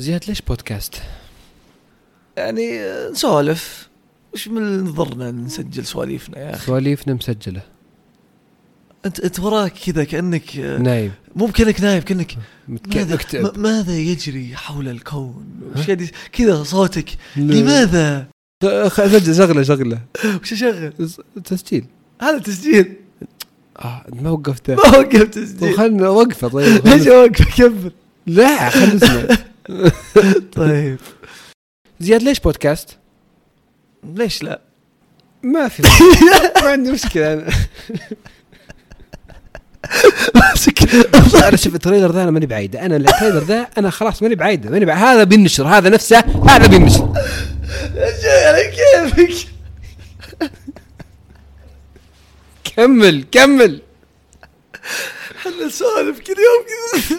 زياد ليش بودكاست؟ يعني آه، نسولف. وش من ضرنا نسجل سواليفنا يا أخي؟ سواليفنا مسجلة. أنت أنت وراك كذا كأنك آه، نايم. مو كانك نايم كأنك ماذا ماذا يجري حول الكون؟ كذا صوتك. لماذا؟ سجل شغلة شغلة. وش اشغل تسجيل. هذا تسجيل. آه ما وقفته. ما وقف تسجيل. خلنا وقفه طيب ليش خلنا- أوقف؟ كمل. لا خلنا نسمع. طيب. زياد ليش بودكاست؟ ليش لا؟ ما في ما عندي مشكلة. أنا ماسك أنا شوف ال trailer ذا أنا ماني بعيده أنا ال trailer ذا أنا خلاص ماني بعيده ماني بعيدة. هذا بينشر هذا نفسه. هذا بينشر على كيفك؟ كمل كمل. إحنا نسولف كل يوم كذا.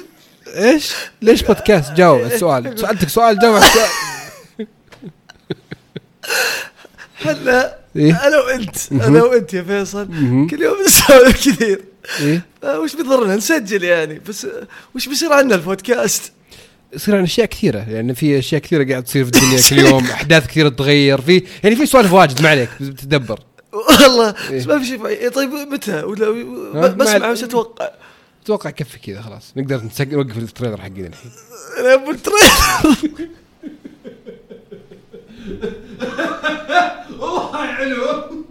إيش؟ ليش بودكاست؟ جاوب السؤال. سألتك سؤال جاوب السؤال. إحنا إيه؟ أنا وأنت. أنا وأنت يا فيصل. كل يوم نسولف كثير. إيه. آه، وش بيضرنا؟ نسجل يعني. بس آه، وش بيصير عندنا البودكاست؟ يصير عن أشياء كثيرة. يعني في أشياء كثيرة قاعد تصير في الدنيا كل يوم. أحداث كثيرة تتغير. في يعني في سوالف واجد ما عليك. بتدبر والله إيه. بس ما في شيء. طيب متى؟ ولا بسمع وش أتوقع. أتوقع يكفي كذا خلاص. نقدر نسجل نوقف ال trailer حقنا الحين. أنا أبو ال trailer. والله حلو